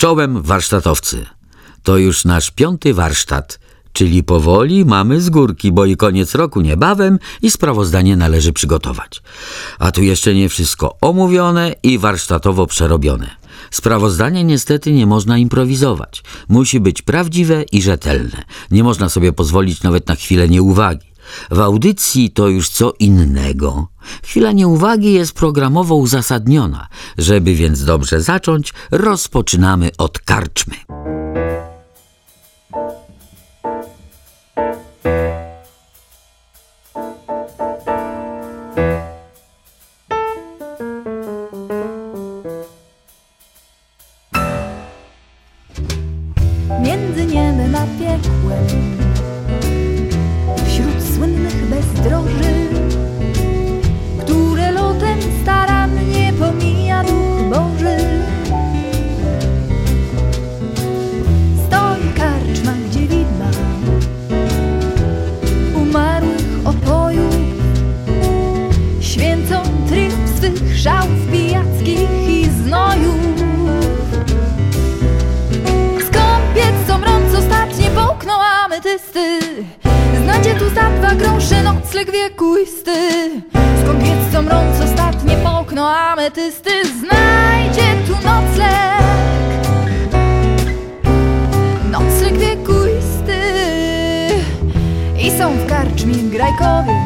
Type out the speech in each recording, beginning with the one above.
Czołem warsztatowcy. To już nasz piąty warsztat, czyli powoli mamy z górki, bo i koniec roku niebawem i sprawozdanie należy przygotować. A tu jeszcze nie wszystko omówione i warsztatowo przerobione. Sprawozdanie niestety nie można improwizować. Musi być prawdziwe i rzetelne. Nie można sobie pozwolić nawet na chwilę nieuwagi. W audycji to już co innego. Chwila nieuwagi jest programowo uzasadniona. Żeby więc dobrze zacząć, rozpoczynamy od karczmy. Znacie tu za dwa grosze nocleg wiekuisty. Skąpiec somrąc ostatnie połknął ametysty Znajdzie tu nocleg. Nocleg wiekuisty. I są w karczmie grajkowie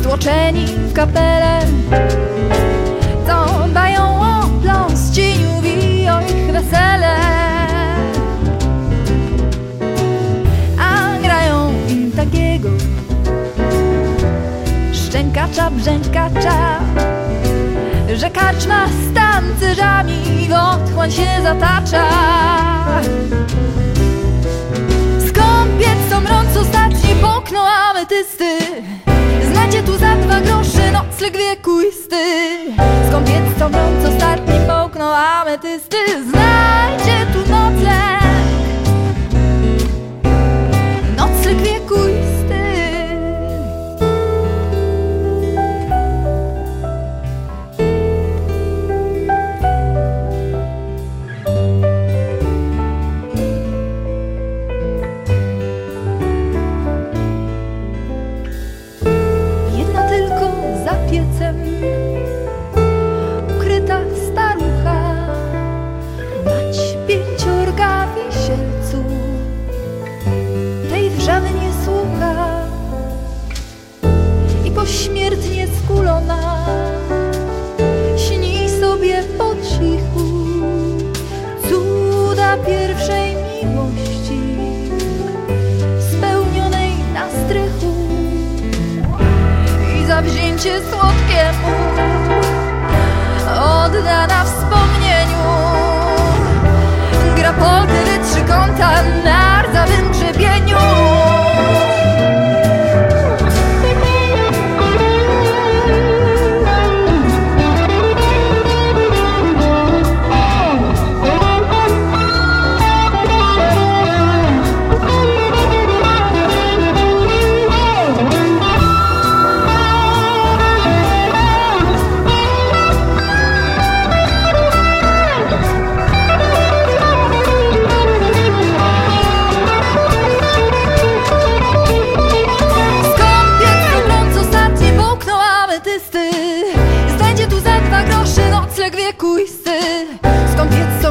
Stłoczeni w kapelę. Co dają opląs cieniów i o ich wesele. Szczękacza, brzękacza, że karczma z tancerzami w otchłań się zatacza. Skąpiec somrąc ostatni poknął ametysty Znacie tu za dwa grosze nocleg wiekuisty Skąpiec somrąc ostatni poknął ametysty Znajdzie tu Nocleg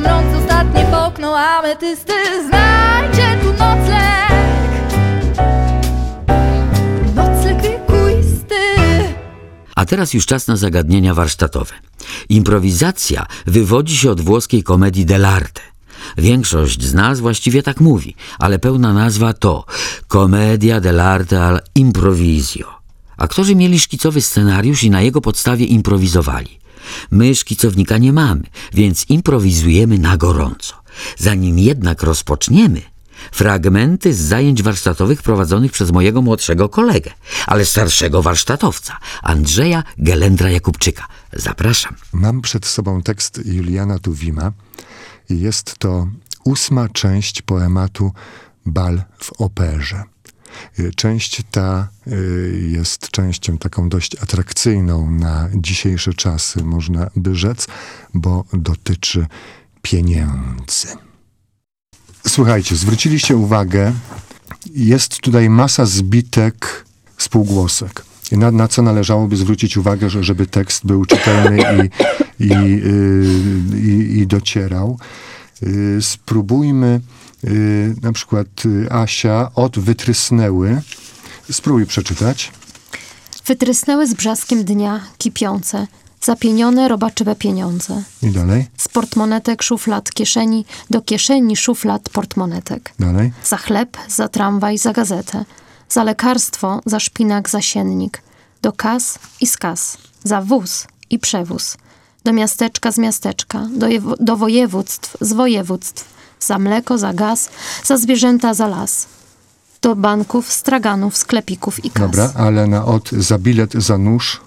Somrąc ostatnie połknął ametysty Znajdzie tu nocleg Nocleg wiekuisty A teraz już czas na zagadnienia warsztatowe. Improwizacja wywodzi się od włoskiej komedii dell'arte. Większość z nas właściwie tak mówi, ale pełna nazwa to Commedia dell'arte al improvisio. Aktorzy mieli szkicowy scenariusz i na jego podstawie improwizowali. My szkicownika nie mamy, więc improwizujemy na gorąco. Zanim jednak rozpoczniemy, fragmenty z zajęć warsztatowych prowadzonych przez mojego młodszego kolegę, ale starszego warsztatowca, Andrzeja Gelendra Jakubczyka. Zapraszam. Mam przed sobą tekst Juliana Tuwima jest to ósma część poematu Bal w operze. Y, Część ta y, jest częścią taką dość atrakcyjną na dzisiejsze czasy, można by rzec, bo dotyczy pieniędzy. Słuchajcie, zwróciliście uwagę, jest tutaj masa zbitek spółgłosek. Na, na co należałoby zwrócić uwagę, że, żeby tekst był czytelny i, i, yy, i, i docierał. Spróbujmy, na przykład y, Asia od wytrysnęły. Spróbuj przeczytać. Wytrysnęły z brzaskiem dnia kipiące, zapienione robaczywe pieniądze. I dalej, Z portmonetek szuflad kieszeni do kieszeni szuflad portmonetek. dalej. Za chleb, za tramwaj, za gazetę. Za lekarstwo, za szpinak, za siennik. Do kas i z kas. Za wóz i przewóz. Do miasteczka z miasteczka. Do, do województw z województw. Za mleko, za gaz, za zwierzęta, za las. Do banków, straganów, sklepików i kas. Dobra, ale na od za bilet, za nóż.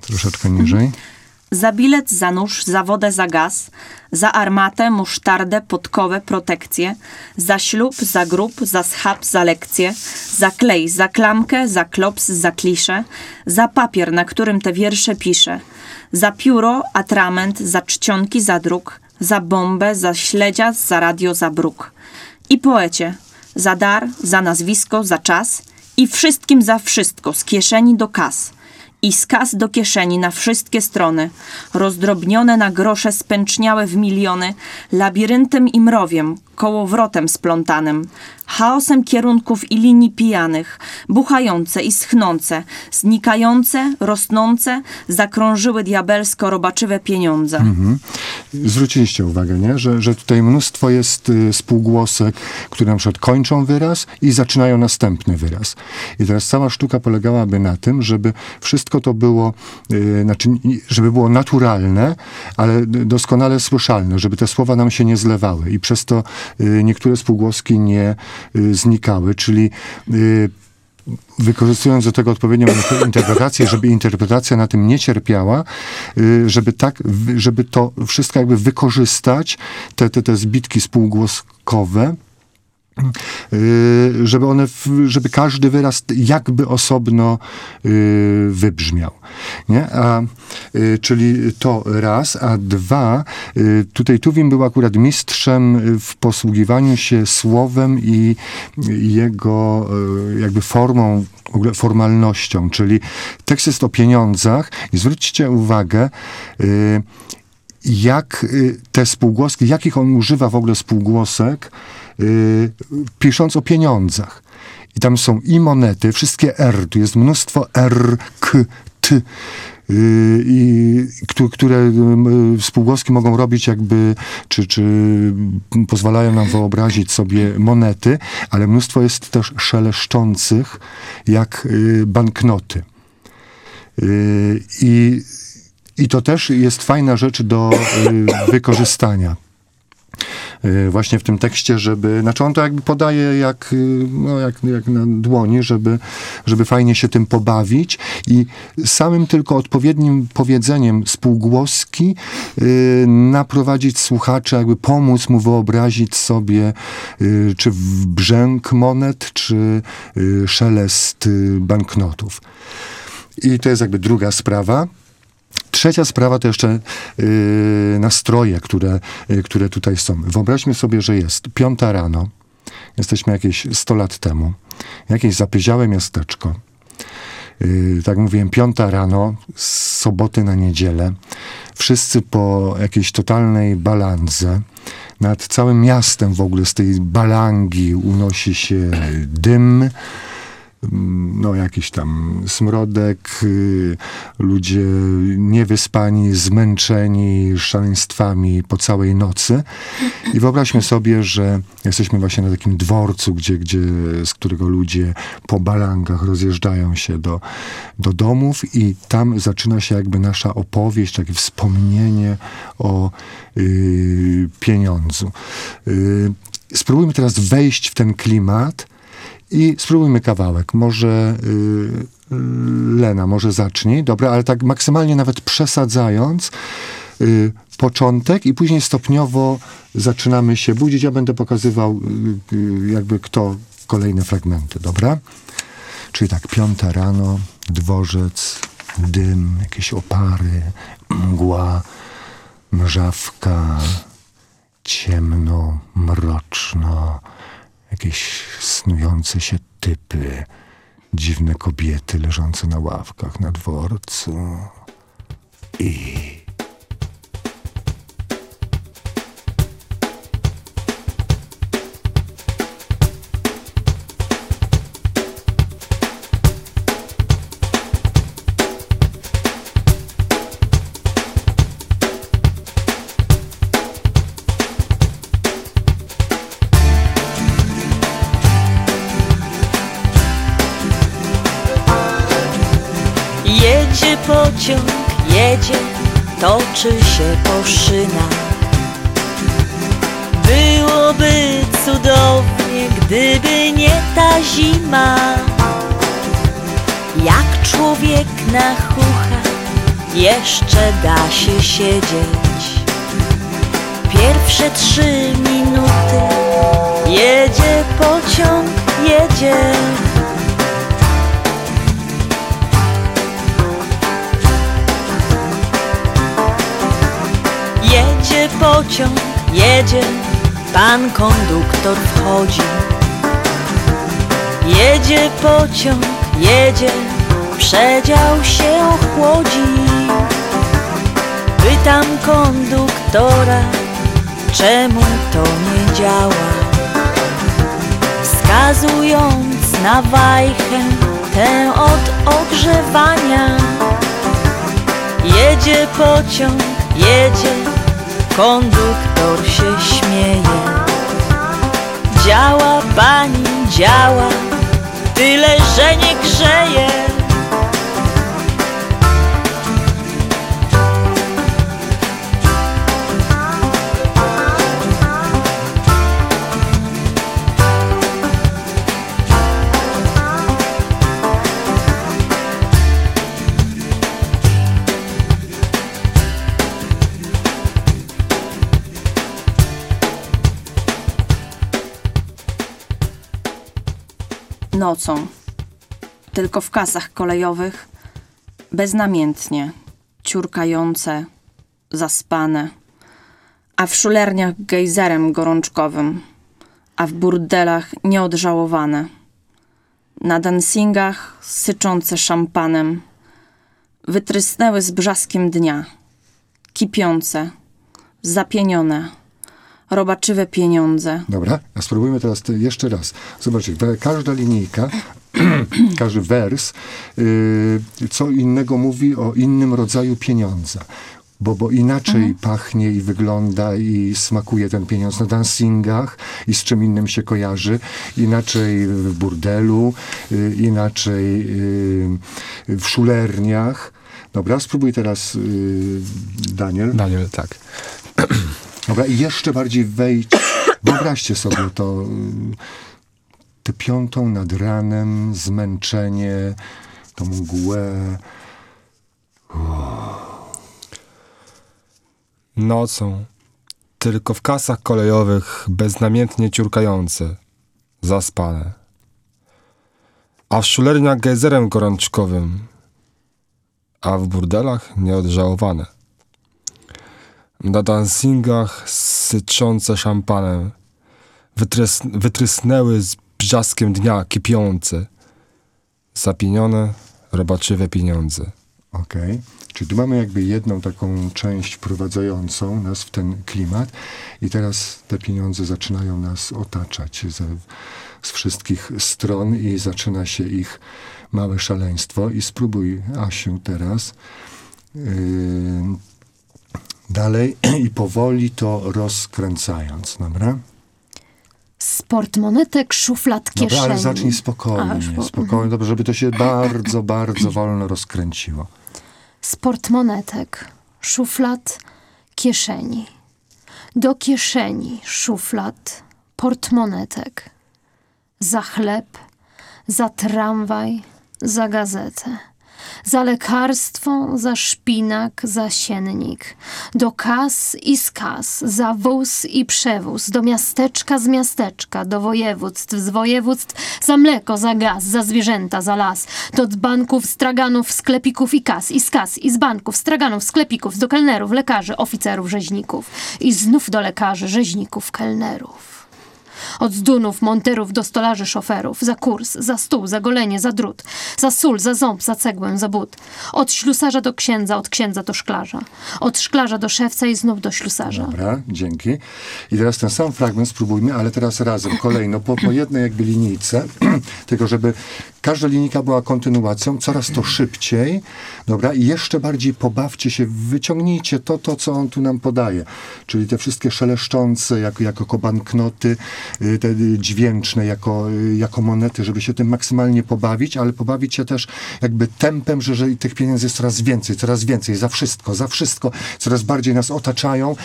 Troszeczkę niżej. Za bilet, za nóż, za wodę, za gaz, za armatę, musztardę, podkowę, protekcję, za ślub, za grób, za schab, za lekcję, za klej, za klamkę, za klops, za kliszę, za papier, na którym te wiersze piszę, za pióro, atrament, za czcionki, za druk, za bombę, za śledzia, za radio, za bruk. I poecie, za dar, za nazwisko, za czas i wszystkim za wszystko, z kieszeni do kas i z kas do kieszeni na wszystkie strony, rozdrobnione na grosze spęczniałe w miliony, labiryntem i mrowiem, kołowrotem splątanym, chaosem kierunków i linii pijanych, buchające i schnące, znikające, rosnące, zakrążyły diabelsko robaczywe pieniądze. Zwróciliście uwagę, nie? Że, że tutaj mnóstwo jest y, spółgłosek, które na przykład kończą wyraz i zaczynają następny wyraz. I teraz cała sztuka polegałaby na tym, żeby wszystko to było, y, znaczy, żeby było naturalne, ale doskonale słyszalne, żeby te słowa nam się nie zlewały i przez to y, niektóre spółgłoski nie znikały, czyli y, wykorzystując do tego odpowiednią inter- interpretację, żeby interpretacja na tym nie cierpiała, y, żeby tak, żeby to wszystko jakby wykorzystać, te, te, te zbitki spółgłoskowe, y, żeby one, żeby każdy wyraz jakby osobno y, wybrzmiał. Nie? A, y, czyli to raz, a dwa, y, tutaj Tuwim był akurat mistrzem y, w posługiwaniu się słowem i jego y, jakby formą, formalnością, czyli tekst jest o pieniądzach i zwróćcie uwagę, y, jak y, te spółgłoski, jakich on używa w ogóle spółgłosek, y, pisząc o pieniądzach. I tam są i monety, wszystkie R, tu jest mnóstwo R, K, T, y, i, któ- które y, spółgłoski mogą robić jakby, czy, czy pozwalają nam wyobrazić sobie monety, ale mnóstwo jest też szeleszczących, jak y, banknoty. Y, I, I to też jest fajna rzecz do y, wykorzystania. Y, Właśnie w tym tekście, żeby. Znaczy on to jakby podaje jak, y, no jak, jak na dłoni, żeby, żeby fajnie się tym pobawić i samym tylko odpowiednim powiedzeniem spółgłoski y, naprowadzić słuchacza, jakby pomóc mu wyobrazić sobie, y, czy brzęk monet, czy y, szelest y, banknotów. I to jest jakby druga sprawa. Trzecia sprawa to jeszcze yy, nastroje, które, yy, które tutaj są. Wyobraźmy sobie, że jest piąta rano, jesteśmy jakieś 100 lat temu, jakieś zapyziałe miasteczko. Yy, tak mówiłem, piąta rano, z soboty na niedzielę. Wszyscy po jakiejś totalnej balandze. Nad całym miastem w ogóle z tej balangi unosi się dym no jakiś tam smrodek, y, ludzie niewyspani, zmęczeni szaleństwami po całej nocy. I wyobraźmy sobie, że jesteśmy właśnie na takim dworcu, gdzie, gdzie, z którego ludzie po balangach rozjeżdżają się do, do domów i tam zaczyna się jakby nasza opowieść, takie wspomnienie o y, pieniądzu. Y, spróbujmy teraz wejść w ten klimat, i spróbujmy kawałek. Może y, Lena, może zacznij. Dobra, ale tak maksymalnie nawet przesadzając y, początek i później stopniowo zaczynamy się budzić. Ja będę pokazywał y, jakby kto kolejne fragmenty, dobra? Czyli tak, piąta rano, dworzec, dym, jakieś opary, mgła. mrzawka, ciemno, mroczno, jakieś snujące się typy, dziwne kobiety leżące na ławkach na dworcu i... Pociąg, jedzie, toczy się po szynach. Byłoby cudownie, gdyby nie ta zima. Jak człowiek na chucha, jeszcze da się siedzieć. Pierwsze trzy minuty jedzie pociąg, jedzie. Jedzie pociąg, jedzie, pan konduktor wchodzi. Jedzie pociąg, jedzie, przedział się chłodzi. Pytam konduktora, czemu to nie działa? Wskazując na wajchę, tę od ogrzewania. Jedzie pociąg, jedzie, konduktor się śmieje. Działa pani, działa, tyle, że nie grzeje. Nocą, tylko w kasach kolejowych, beznamiętnie, ciurkające, zaspane, a w szulerniach gejzerem gorączkowym, a w burdelach nieodżałowane, na dancingach syczące szampanem, wytrysnęły z brzaskiem dnia, kipiące, zapienione, robaczywe pieniądze. Dobra, a spróbujmy teraz jeszcze raz. Zobaczcie, każda linijka, każdy wers, yy, co innego mówi o innym rodzaju pieniądza. Bo, bo inaczej pachnie i wygląda i smakuje ten pieniądz na dancingach i z czym innym się kojarzy. Inaczej w burdelu, yy, inaczej yy, w szulerniach. Dobra, spróbuj teraz yy, Daniel. Daniel, tak. Dobra, i jeszcze bardziej wejdź. Wyobraźcie sobie to. y, Tę piątą nad ranem, zmęczenie, tą mgłę. Nocą, tylko w kasach kolejowych beznamiętnie ciurkające, zaspane. A w szulerniach gejzerem gorączkowym, a w burdelach nieodżałowane. Na dancingach syczące szampanem, wytrys wytrysnęły z brzaskiem dnia kipiące, zapienione, robaczywe pieniądze. Okej. Czyli tu mamy jakby jedną taką część wprowadzającą nas w ten klimat i teraz te pieniądze zaczynają nas otaczać ze, z wszystkich stron i zaczyna się ich małe szaleństwo. I spróbuj, Asiu, teraz yy, dalej i powoli to rozkręcając, dobra? Z portmonetek, szuflad, kieszeni. Dobra, ale zacznij spokojnie, spokojnie, dobrze, żeby to się bardzo, bardzo wolno rozkręciło. z portmonetek, szuflad, kieszeni. Do kieszeni szuflad, portmonetek. Za chleb, za tramwaj, za gazetę. Za lekarstwo, za szpinak, za siennik. Do kas i z kas, za wóz i przewóz. Do miasteczka z miasteczka, do województw z województw. Za mleko, za gaz, za zwierzęta, za las. Do dzbanków, straganów, sklepików i kas. I z kas, i z banków, straganów, sklepików. Do kelnerów, lekarzy, oficerów, rzeźników. I znów do lekarzy, rzeźników, kelnerów. Od zdunów, monterów do stolarzy, szoferów, za kurs, za stół, za golenie, za drut, za sól, za ząb, za cegłę, za but. Od ślusarza do księdza, od księdza do szklarza. Od szklarza do szewca i znów do ślusarza. Dobra, dzięki. I teraz ten sam fragment spróbujmy, ale teraz razem, kolejno, po, po jednej jakby linijce, tylko żeby każda linijka była kontynuacją, coraz to szybciej, dobra, i jeszcze bardziej pobawcie się, wyciągnijcie to, to, co on tu nam podaje, czyli te wszystkie szeleszczące, jako, jako banknoty, y, te dźwięczne, jako, y, jako monety, żeby się tym maksymalnie pobawić, ale pobawić się też jakby tempem, że, że tych pieniędzy jest coraz więcej, coraz więcej, za wszystko, za wszystko, coraz bardziej nas otaczają,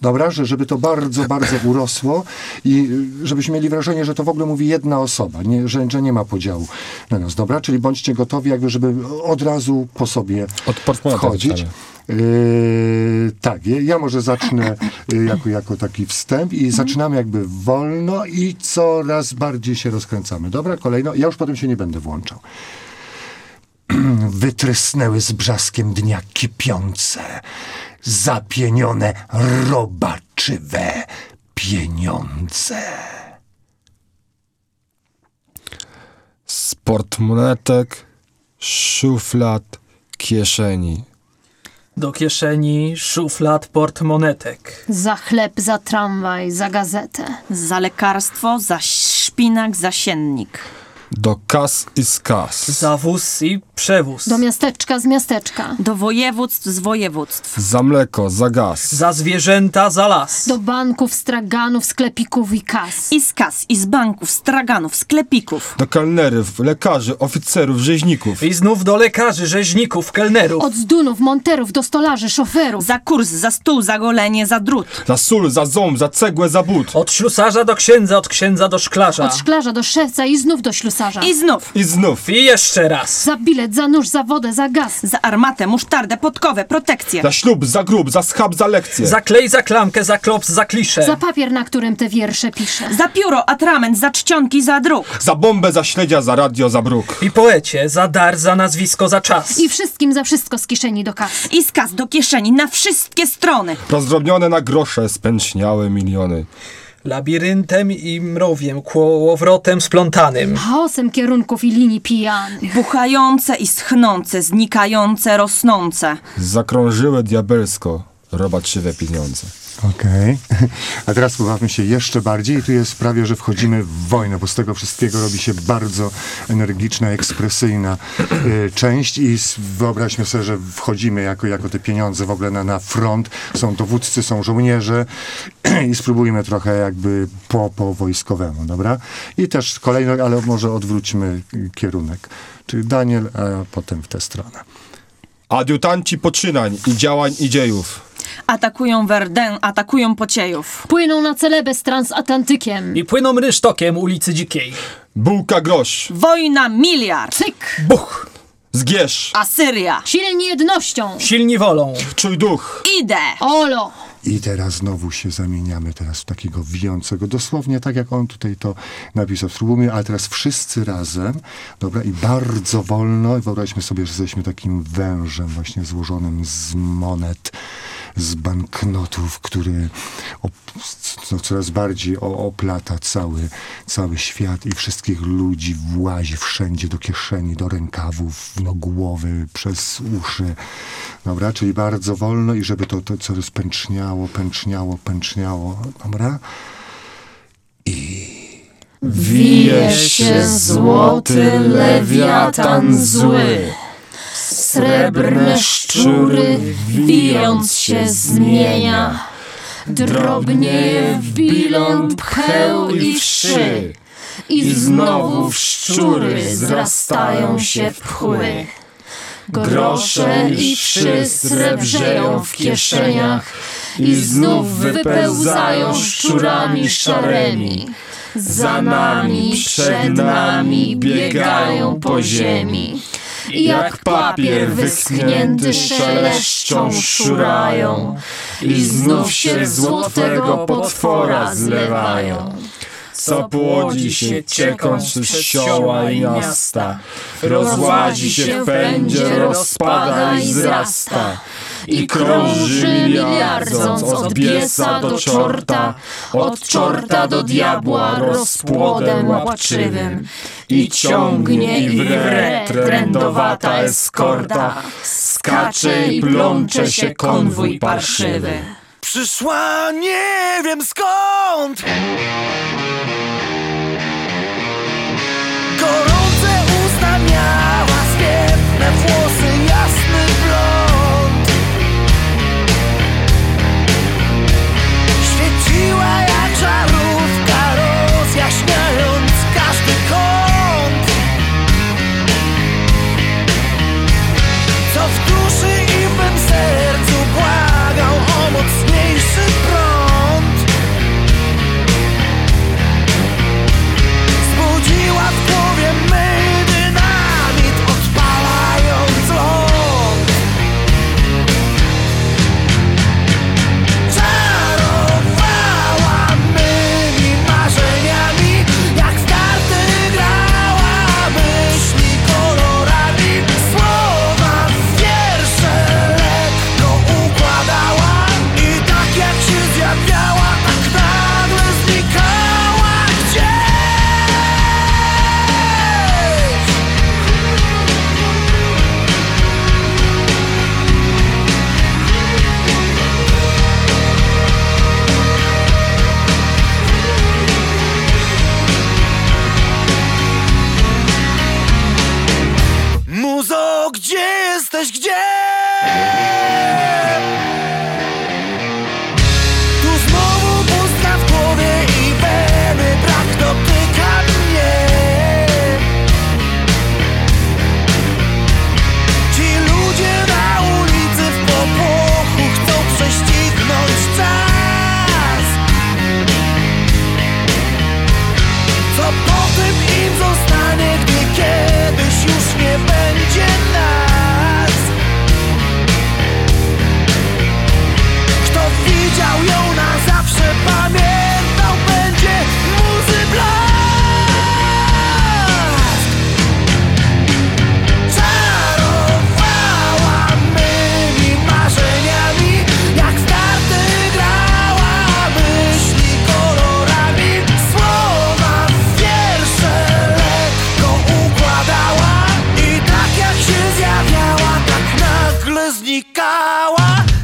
dobra, że żeby to bardzo, bardzo urosło i y, żebyśmy mieli wrażenie, że to w ogóle mówi jedna osoba, nie, że, że nie ma podziału na nas, dobra? Czyli bądźcie gotowi jakby, żeby od razu po sobie Od portmoneta wchodzić. Yy, tak, ja, może zacznę yy, jako, jako taki wstęp i zaczynamy jakby wolno i coraz bardziej się rozkręcamy. Dobra, kolejno. Ja już potem się nie będę włączał. Wytrysnęły z brzaskiem dnia kipiące, zapienione robaczywe pieniądze. Z portmonetek, szuflad, kieszeni. Do kieszeni szuflad portmonetek. Za chleb, za tramwaj, za gazetę. Za lekarstwo, za szpinak, za siennik. Do kas i z kas. Za wóz i przewóz. Do miasteczka z miasteczka. Do województw z województw. Za mleko, za gaz. Za zwierzęta, za las. Do banków, straganów, sklepików i kas. I z kas, i z banków, straganów, sklepików. Do kelnerów, lekarzy, oficerów, rzeźników. I znów do lekarzy, rzeźników, kelnerów. Od zdunów, monterów do stolarzy, szoferów. Za kurs, za stół, za golenie, za drut. Za sól, za ząb, za cegłę, za but. Od ślusarza do księdza, od księdza do szklarza. Od szklarza do szewca i znów do ślusarza. I znów. I znów. I jeszcze raz. Za bilet, za nóż, za wodę, za gaz. Za armatę, musztardę, podkowę, protekcję. Za ślub, za grób, za schab, za lekcję. Za klej, za klamkę, za klops, za kliszę. Za papier, na którym te wiersze piszę. Za pióro, atrament, za czcionki, za druk. Za bombę, za śledzia, za radio, za bruk. I poecie, za dar, za nazwisko, za czas. I wszystkim za wszystko z kieszeni do kas. I z kas do kieszeni, na wszystkie strony. Rozdrobnione na grosze, spęczniałe miliony. Labiryntem i mrowiem, kołowrotem splątanym. Chaosem kierunków i linii pijanych. Buchające i schnące, znikające, rosnące. Zakrążyły diabelsko robaczywe pieniądze. Okej. A teraz pobawmy się jeszcze bardziej i tu jest prawie, że wchodzimy w wojnę, bo z tego wszystkiego robi się bardzo energiczna, ekspresyjna y, część i wyobraźmy sobie, że wchodzimy jako, jako te pieniądze w ogóle na, na front. Są dowódcy, są żołnierze i spróbujmy trochę jakby po, po wojskowemu, dobra? I też kolejno, ale może odwróćmy kierunek. Czyli Daniel, a potem w tę stronę. Adiutanci poczynań i działań i dziejów. Atakują Verdun, atakują Pociejów. Płyną na celebę z transatlantykiem. I płyną rysztokiem ulicy Dzikiej. Bułka grosz. Wojna miliard. Cyk! Buch! Zgierz. Asyria. Silni jednością. Silni wolą. Czuj duch. Idę. Olo! I teraz znowu się zamieniamy teraz w takiego wijącego, dosłownie tak jak on tutaj to napisał. Spróbujmy, ale teraz wszyscy razem, dobra, i bardzo wolno. I wyobraźmy sobie, że jesteśmy takim wężem właśnie złożonym z monet, z banknotów, który op, no, coraz bardziej oplata cały, cały świat i wszystkich ludzi włazi wszędzie, do kieszeni, do rękawów, no głowy, przez uszy. Dobra, czyli bardzo wolno i żeby to, to coraz pęczniało, pęczniało, pęczniało. Dobra? Wije się złoty lewiatan zły. Srebrne szczury wijąc się zmienia. Drobnie w bilon pcheł i wszy. I znowu w szczury zrastają się w pchły. Grosze i wszy srebrzeją w kieszeniach i znów wypełzają szczurami szarymi. Za nami, przed nami biegają po ziemi. Jak papier wyschnięty szeleszczą szurają i znów się w złotego potwora zlewają. Co płodzi się ciekąc przez sioła i miasta, rozłazi się w pędzie, rozpada i wzrasta. I krąży miliardząc od biesa do czorta, od czorta do diabła rozpłodem łapczywym. I ciągnie i wre trędowata eskorta, skacze i plącze się konwój parszywy. Przyszła nie wiem skąd! Gorące Bro. power.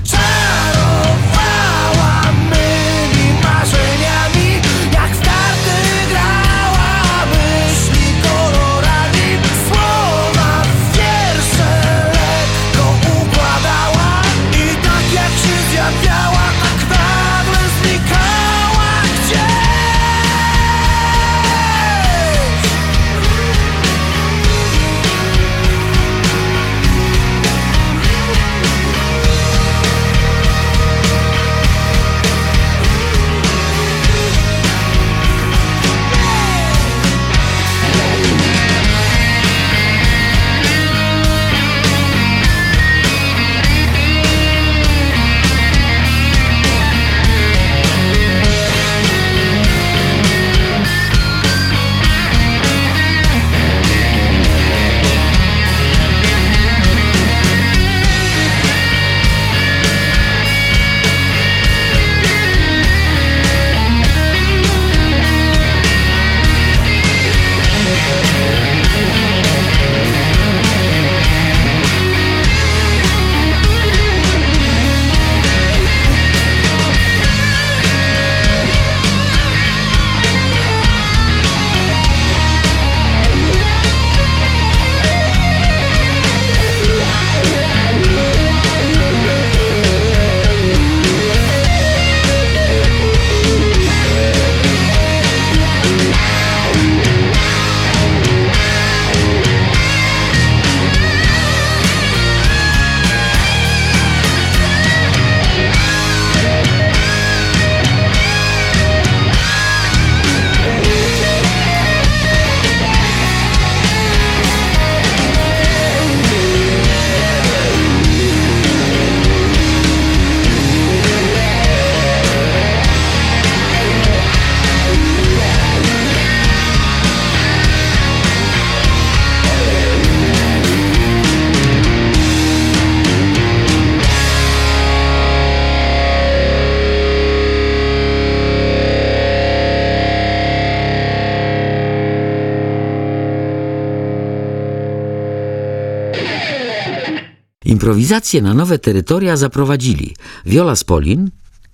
Improwizację na nowe terytoria zaprowadzili Viola Spolin,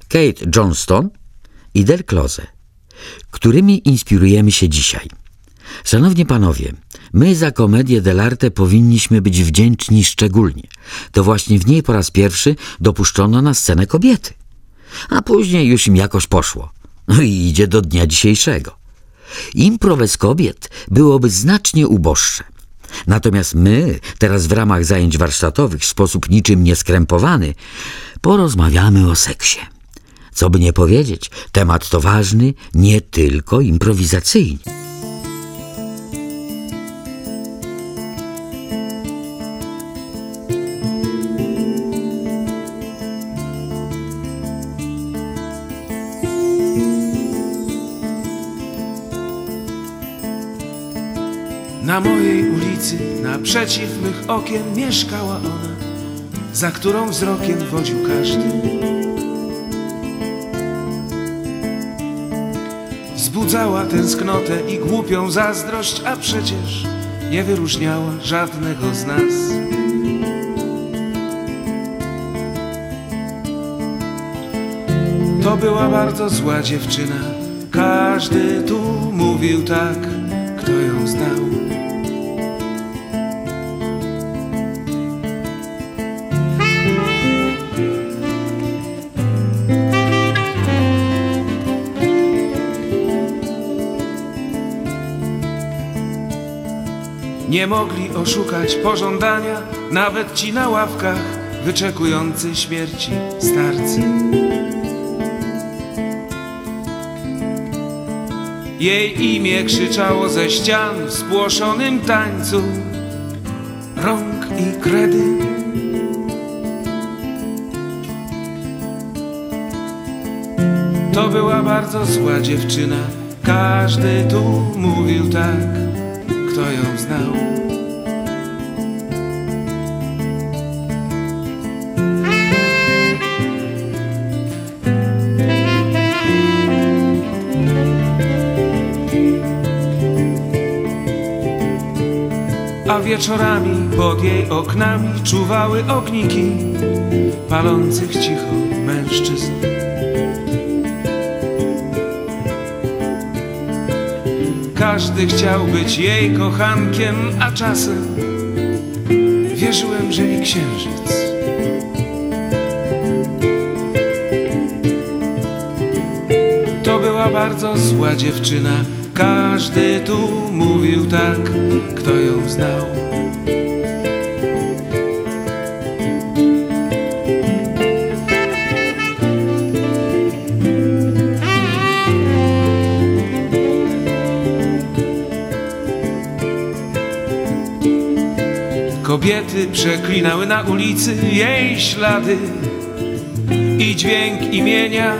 Kate Johnston i Del Close, którymi inspirujemy się dzisiaj. Szanowni panowie, my za komedię dell'arte powinniśmy być wdzięczni szczególnie. To właśnie w niej po raz pierwszy dopuszczono na scenę kobiety. A później już im jakoś poszło. No i idzie do dnia dzisiejszego. Impro bez kobiet byłoby znacznie uboższe. Natomiast my, teraz w ramach zajęć warsztatowych w sposób niczym nieskrępowany, porozmawiamy o seksie. Co by nie powiedzieć, temat to ważny nie tylko improwizacyjnie. Naprzeciw mych okien mieszkała ona, za którą wzrokiem wodził każdy. Wzbudzała tęsknotę i głupią zazdrość, a przecież nie wyróżniała żadnego z nas. To była bardzo zła dziewczyna, każdy tu mówił tak, kto ją znał. Nie mogli oszukać pożądania, nawet ci na ławkach wyczekujący śmierci starcy. Jej imię krzyczało ze ścian w spłoszonym tańcu rąk i kredy. To była bardzo zła dziewczyna, każdy tu mówił tak, kto ją znał. A wieczorami pod jej oknami czuwały ogniki palących cicho mężczyzn. Każdy chciał być jej kochankiem, a czasem wierzyłem, że i księżyc. To była bardzo zła dziewczyna, każdy tu mówił tak, kto ją znał. Kobiety przeklinały na ulicy jej ślady i dźwięk imienia.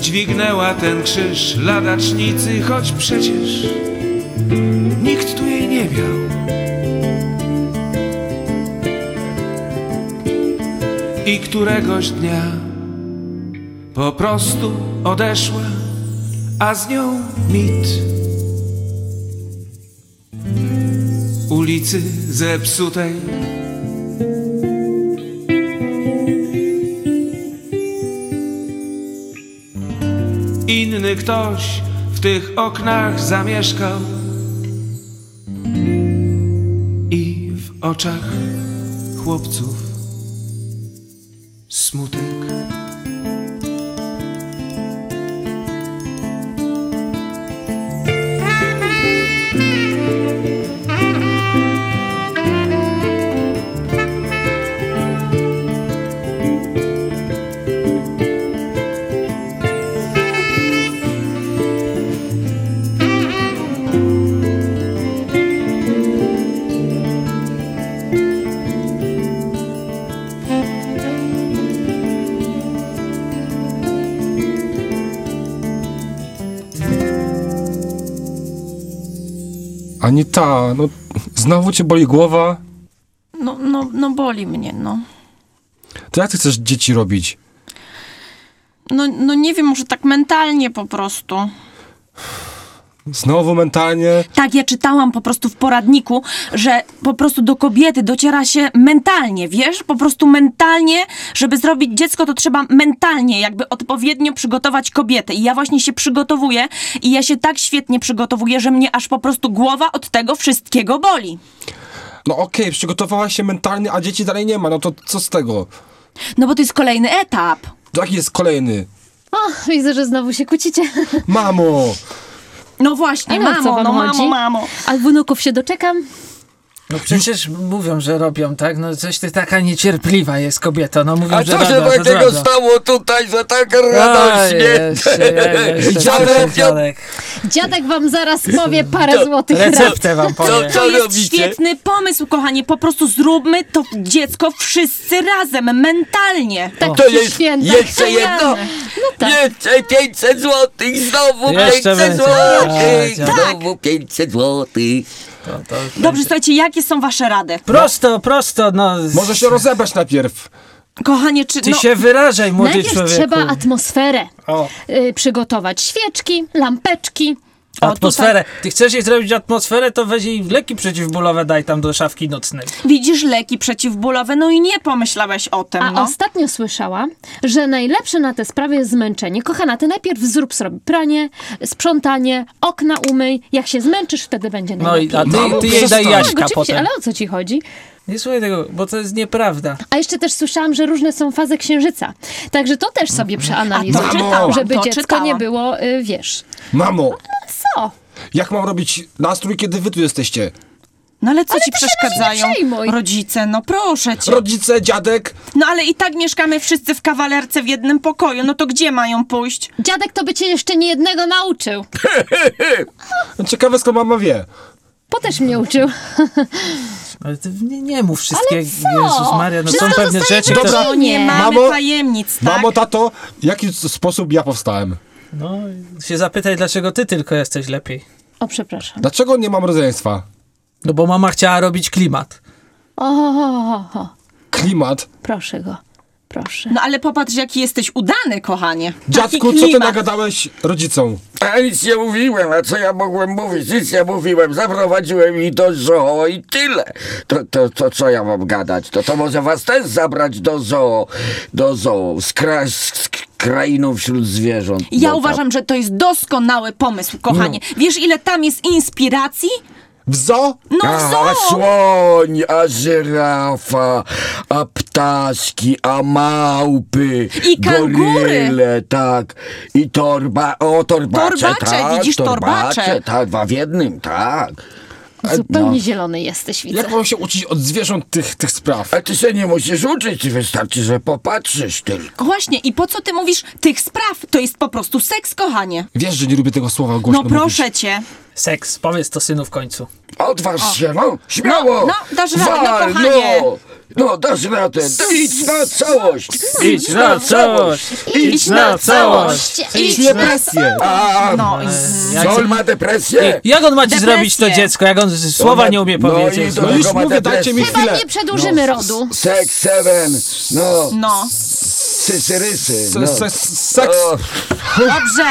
Dźwignęła ten krzyż ladacznicy, choć przecież nikt tu jej nie miał. I któregoś dnia po prostu odeszła, a z nią mit. Ulicy zepsutej. Inny ktoś w tych oknach zamieszkał i w oczach chłopców smutek. Anita, no znowu cię boli głowa? No, no, no boli mnie, no. To jak ty chcesz dzieci robić? No, no nie wiem, może tak mentalnie po prostu. Znowu mentalnie. Tak, ja czytałam po prostu w poradniku, że po prostu do kobiety dociera się mentalnie, wiesz? Po prostu mentalnie, żeby zrobić dziecko, to trzeba mentalnie jakby odpowiednio przygotować kobietę. I ja właśnie się przygotowuję i ja się tak świetnie przygotowuję, że mnie aż po prostu głowa od tego wszystkiego boli. No okej, przygotowałaś się mentalnie, a dzieci dalej nie ma, no to co z tego? No bo to jest kolejny etap. Jaki jest kolejny? O, widzę, że znowu się kłócicie. Mamo! No właśnie, Ale o co mamo, wam no mamo, mamo. A wnuków się doczekam? No przecież mówią, że robią, tak? No coś ty taka niecierpliwa jest kobieto, no mówią, A że co się robią, takiego robią. stało tutaj, że tak radośnie? Dziadek, dziadek. Dziadek wam zaraz powie parę złotych rad. Receptę wam Co, powiem. co To jest robicie? świetny pomysł, kochanie. Po prostu zróbmy to dziecko wszyscy razem, mentalnie. Tak To jest jeszcze jedno. No tak. Jeszcze 500 złotych, znowu Jeszcze 500 będzie. złotych, tak. znowu 500 złotych. To, to Dobrze, słuchajcie, jakie są wasze rady? Prosto, prosto, no. Może się rozebrać najpierw. Kochanie, czy... Ty no, się wyrażaj, młody Najpierw człowieku. trzeba atmosferę O, y, przygotować. Świeczki, lampeczki. O, atmosferę. Ty chcesz jej zrobić atmosferę, to weź jej leki przeciwbólowe, daj tam do szafki nocnej. Widzisz leki przeciwbólowe, no i nie pomyślałeś o tym, A no. ostatnio słyszałam, że najlepsze na te sprawy jest zmęczenie. Kochana, ty najpierw zrób sobie pranie, sprzątanie, okna umyj. Jak się zmęczysz, wtedy będzie No najlepiej. i a ty, ty jej daj. Jaśka Tak, potem. ale o co ci chodzi? Nie słuchaj tego, bo to jest nieprawda. A jeszcze też słyszałam, że różne są fazy księżyca. Także to też sobie przeanalizuj, A to Mamo! czytałam, żeby to dziecko czytałam. nie było, y, wiesz. Mamo, Co? jak mam robić nastrój, kiedy wy tu jesteście? No ale co Ale ci ty się przeszkadzają nami nie przejmuj. rodzice? No proszę cię. Rodzice, dziadek? No ale i tak mieszkamy wszyscy w kawalerce w jednym pokoju, no to gdzie mają pójść? Dziadek to by cię jeszcze nie jednego nauczył. No Ciekawe skąd mama wie. Bo też mnie uczył. Ale ty nie, nie mów wszystkiego. co? Jezus Maria, no Wszystko są pewne rzeczy, które... No nie mamy Mamo- tajemnic, tak? Mamo, tato, w jaki sposób ja powstałem? No, się zapytaj, dlaczego ty tylko jesteś lepiej. O, przepraszam. Dlaczego nie mam rodzeństwa? No bo mama chciała robić klimat. O, o, o, o. Klimat. proszę go. Proszę. No ale popatrz, jaki jesteś udany, kochanie. Taki Dziadku, co ty klimat. nagadałeś rodzicom? A nic nie mówiłem, a co ja mogłem mówić? Nic nie mówiłem, zaprowadziłem ich do zoo i tyle. To, to, to co ja mam gadać? To, to może was też zabrać do zoo, do zoo, z, kra, z, z krainą wśród zwierząt. Ja No uważam, że to jest doskonały pomysł, kochanie. Wiesz, ile tam jest inspiracji? W zoo? No A, w zoo! a słoń, a żyrafa, a ptaszki, a małpy, I kangury. goryle, tak, i torba, o torbacze, Torbacze, tak, widzisz, torbacze. tak, dwa w jednym, tak. Zupełnie no. zielony jesteś, widzę. Jak mam się uczyć od zwierząt tych, tych spraw? A ty się nie musisz uczyć, wystarczy, że popatrzysz tylko. Właśnie, i po co ty mówisz tych spraw? To jest po prostu seks, kochanie. Wiesz, że nie lubię tego słowa głośno No mówić. proszę cię. Seks, powiedz to synu w końcu. Odważ się, no, śmiało! No, no, dasz radę, no, Wal, no, no, dasz radę, idź na całość! Idź na całość! Idź na całość! Idź nie presję. A, No, i Jak, Sol ma depresję? jak on ma ci Depresję. zrobić to dziecko, jak on słowa ma- nie umie no i powiedzieć? to- No już mówię, dajcie mi depresję. Chyba chwilę. nie przedłużymy rodu. Sex seven, no, no. Sysyrysy, no. Se- se- Seks. Dobrze.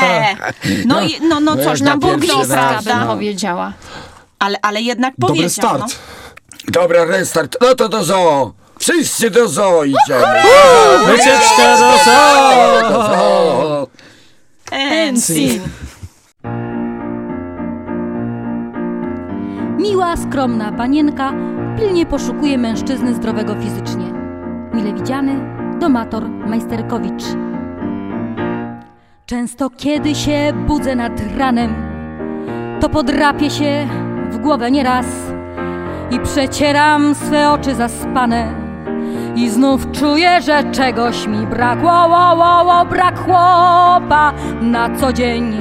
No, i, no, no coś nam na pierwszy raz, Bliska bym prawda? powiedziała. Ale, ale jednak Dobry powiedział, start. Dobra, restart, no to do zoo! Wszyscy do zoo idziemy! Wycieczka do zoo! Do zoo! No. Ensi. Miła, skromna panienka pilnie poszukuje mężczyzny zdrowego fizycznie. Mile widziany domator Majsterkowicz. Często kiedy się budzę nad ranem, to podrapię się w głowę nieraz i przecieram swe oczy zaspane. I znów czuję, że czegoś mi brakło, brak chłopa na co dzień.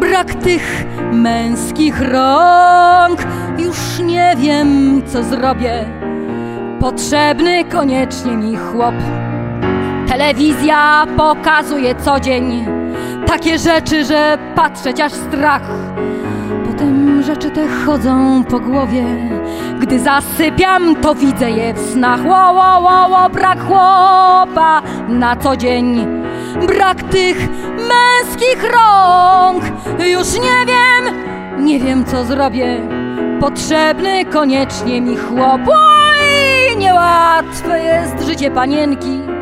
Brak tych męskich rąk, już nie wiem co zrobię. Potrzebny koniecznie mi chłop. Telewizja pokazuje co dzień takie rzeczy, że patrzeć aż strach. Potem rzeczy te chodzą po głowie. Gdy zasypiam, to widzę je w snach. Ło, ło, ło, ło, brak chłopa na co dzień. Brak tych męskich rąk. Już nie wiem, Nie wiem co zrobię, potrzebny koniecznie mi chłop. Oj, niełatwe jest życie panienki.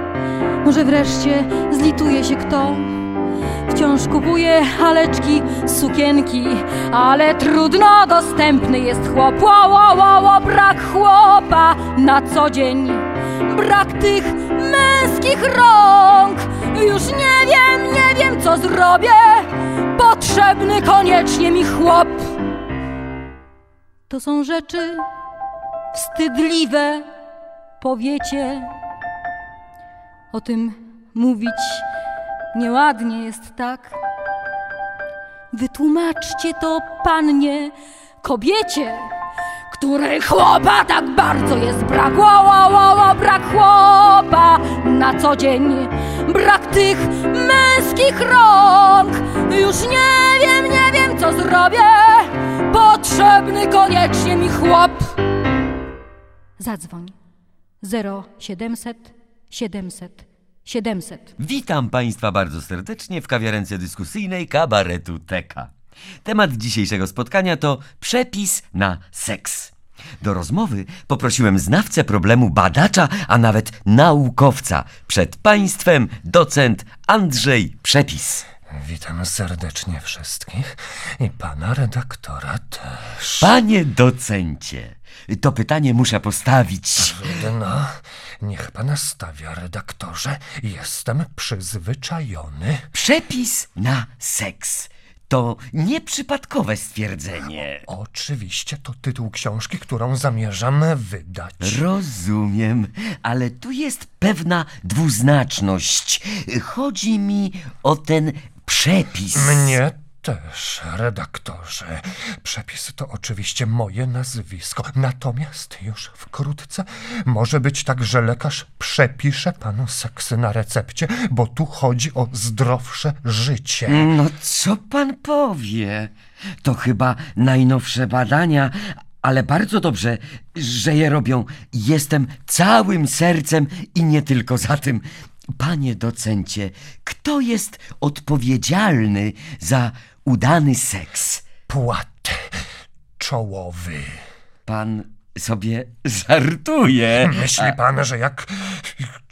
Może wreszcie zlituje się kto. Wciąż kupuje haleczki, sukienki, ale trudno dostępny jest chłop. Ło, ło, ło, ło, brak chłopa na co dzień. Brak tych męskich rąk. Już nie wiem, nie wiem co zrobię. Potrzebny koniecznie mi chłop. To są rzeczy wstydliwe, powiecie. O tym mówić nieładnie jest tak. Wytłumaczcie to pannie, kobiecie, której chłopa tak bardzo jest brak. Ło, ło, ło, ło, brak chłopa na co dzień. Brak tych męskich rąk. Już nie wiem, nie wiem co zrobię. Potrzebny koniecznie mi chłop. Zadzwoń. 0700 700 700. Witam Państwa bardzo serdecznie w kawiarence dyskusyjnej kabaretu Teka. Temat dzisiejszego spotkania to przepis na seks. Do rozmowy poprosiłem znawcę problemu badacza, a nawet naukowca. Przed Państwem docent Andrzej Przepis. Witam serdecznie wszystkich i pana redaktora też. Panie docencie, to pytanie muszę postawić. No, niech pan stawia, redaktorze. Jestem przyzwyczajony. Przepis na seks. To nieprzypadkowe stwierdzenie. Oczywiście to tytuł książki, którą zamierzam wydać. Rozumiem, ale tu jest pewna dwuznaczność. Chodzi mi o ten przepis. Mnie też, redaktorze. Przepis to oczywiście moje nazwisko. Natomiast już wkrótce może być tak, że lekarz przepisze panu seksy na recepcie, bo tu chodzi o zdrowsze życie. No co pan powie? To chyba najnowsze badania, ale bardzo dobrze, że je robią. Jestem całym sercem i nie tylko za tym. Panie docencie, kto jest odpowiedzialny za udany seks? Płat czołowy. Pan sobie żartuje. Myśli pan, że jak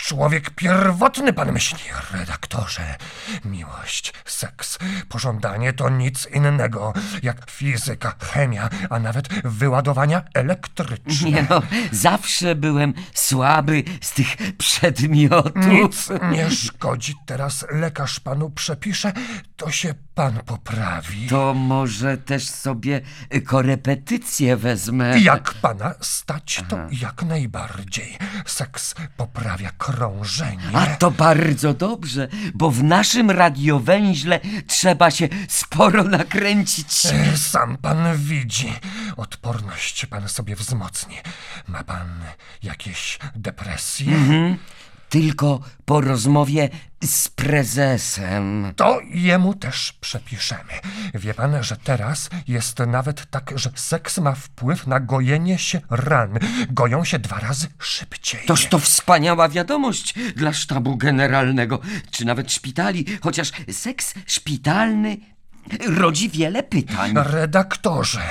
człowiek pierwotny pan myśli, redaktorze? Miłość, seks, pożądanie to nic innego jak fizyka, chemia, a nawet wyładowania elektryczne. Nie no, zawsze byłem słaby z tych przedmiotów. Nic nie szkodzi. Teraz lekarz panu przepisze, to się pan poprawi. To może też sobie korepetycję wezmę. Jak pana stać, to jak najbardziej. Seks poprawia krążenie. A to bardzo dobrze, bo w naszym radiowęźle trzeba się sporo nakręcić. E, Sam pan widzi. Odporność pan sobie wzmocni. Ma pan jakieś depresje? Mhm. Tylko po rozmowie z prezesem. To jemu też przepiszemy. Wie pan, że teraz jest nawet tak, że seks ma wpływ na gojenie się ran. Goją się dwa razy szybciej. Toż to wspaniała wiadomość dla sztabu generalnego, czy nawet szpitali, chociaż seks szpitalny rodzi wiele pytań. Redaktorze,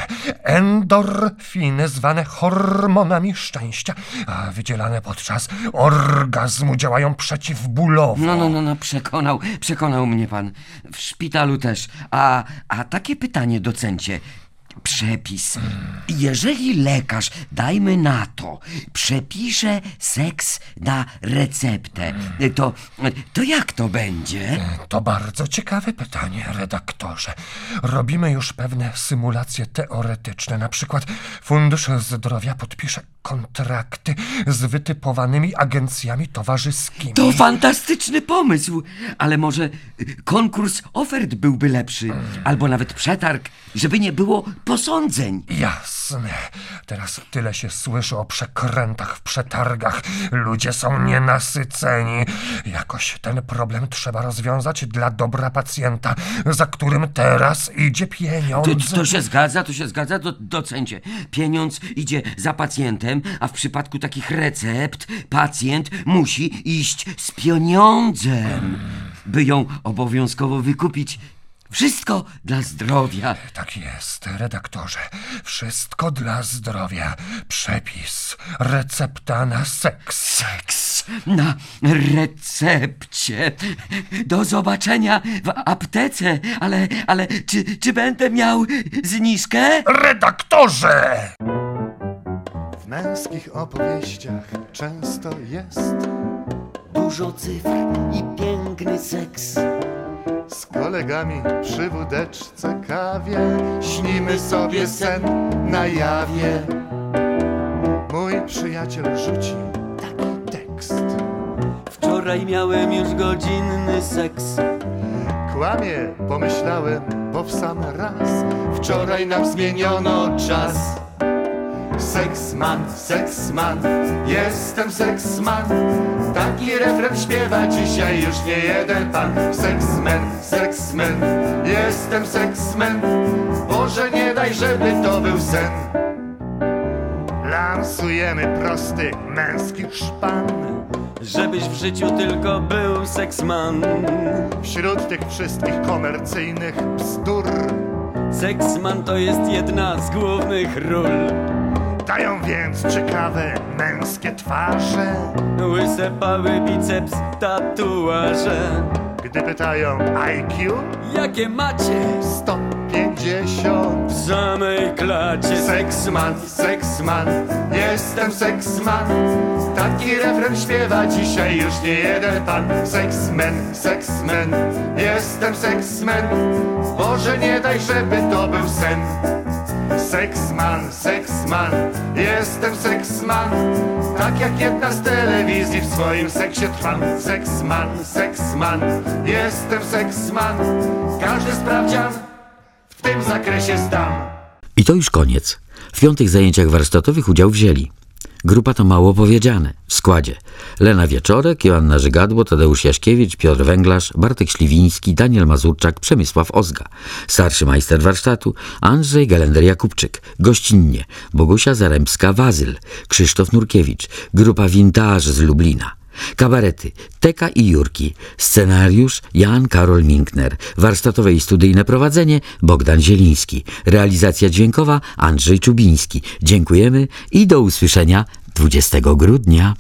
endorfiny zwane hormonami szczęścia, a wydzielane podczas orgazmu działają przeciwbólowo. No, no, no, no, przekonał, przekonał mnie pan. W szpitalu też. A, a takie pytanie, docencie. Przepis. Jeżeli lekarz, dajmy na to, przepisze seks na receptę, to, to jak to będzie? To bardzo ciekawe pytanie, redaktorze. Robimy już pewne symulacje teoretyczne. Na przykład Fundusz Zdrowia podpisze kontrakty z wytypowanymi agencjami towarzyskimi. To fantastyczny pomysł, ale może konkurs ofert byłby lepszy, albo nawet przetarg, żeby nie było posądzeń. Jasne. Teraz tyle się słyszy o przekrętach w przetargach. Ludzie są nienasyceni. Jakoś ten problem trzeba rozwiązać dla dobra pacjenta, za którym teraz idzie To, pieniądz. to się zgadza, to się zgadza, do, docencie. Pieniądz idzie za pacjentem, a w przypadku takich recept pacjent musi iść z pieniądzem, by ją obowiązkowo wykupić. Wszystko dla zdrowia. Tak jest, redaktorze. Wszystko dla zdrowia. Przepis, recepta na seks. Seks na recepcie. Do zobaczenia w aptece, ale, ale czy, czy będę miał zniżkę? Redaktorze! W męskich opowieściach często jest Dużo cyfr i piękny seks. Z kolegami przy wódeczce kawie. Śnimy sobie sen na jawie. Mój przyjaciel rzucił taki tekst. Wczoraj miałem już godzinny seks. Kłamie, pomyślałem, bo w sam raz wczoraj nam zmieniono czas. Seksman, seksman, jestem seksman. Taki refren śpiewa dzisiaj już nie jeden pan. Seksman, seksman, jestem seksman. Boże, nie daj, żeby to był sen. Lansujemy prosty męski szpan. Żebyś w życiu tylko był seksman. Wśród tych wszystkich komercyjnych bzdur Seksman to jest jedna z głównych ról. Dają więc ciekawe męskie twarze. Łyse pały, biceps, tatuaże. Gdy pytają IQ Jakie macie? 150 w samej klacie? Seksman, seksman, jestem seksman Taki refren śpiewa dzisiaj już nie jeden pan. Seksmen, seksmen, jestem seksmen Boże nie daj, żeby to był sen Seksman, seksman, jestem seksman Tak jak jedna z telewizji w swoim seksie trwam Seksman, seksman, jestem seksman Każdy sprawdzian w tym zakresie zdam I to już koniec. W piątych zajęciach warsztatowych udział wzięli. Grupa to mało powiedziane. W składzie Lena Wieczorek, Joanna Żygadło, Tadeusz Jaśkiewicz, Piotr Węglarz, Bartek Śliwiński, Daniel Mazurczak, Przemysław Ozga. Starszy majster warsztatu Andrzej Galender-Jakubczyk. Gościnnie Bogusia Zaremska-Wazyl, Krzysztof Nurkiewicz. Grupa Vintage z Lublina. Kabarety Teka i Jurki. Scenariusz Jan Karol Minkner. Warsztatowe i studyjne prowadzenie Bogdan Zieliński. Realizacja dźwiękowa Andrzej Czubiński. Dziękujemy i do usłyszenia 20 grudnia.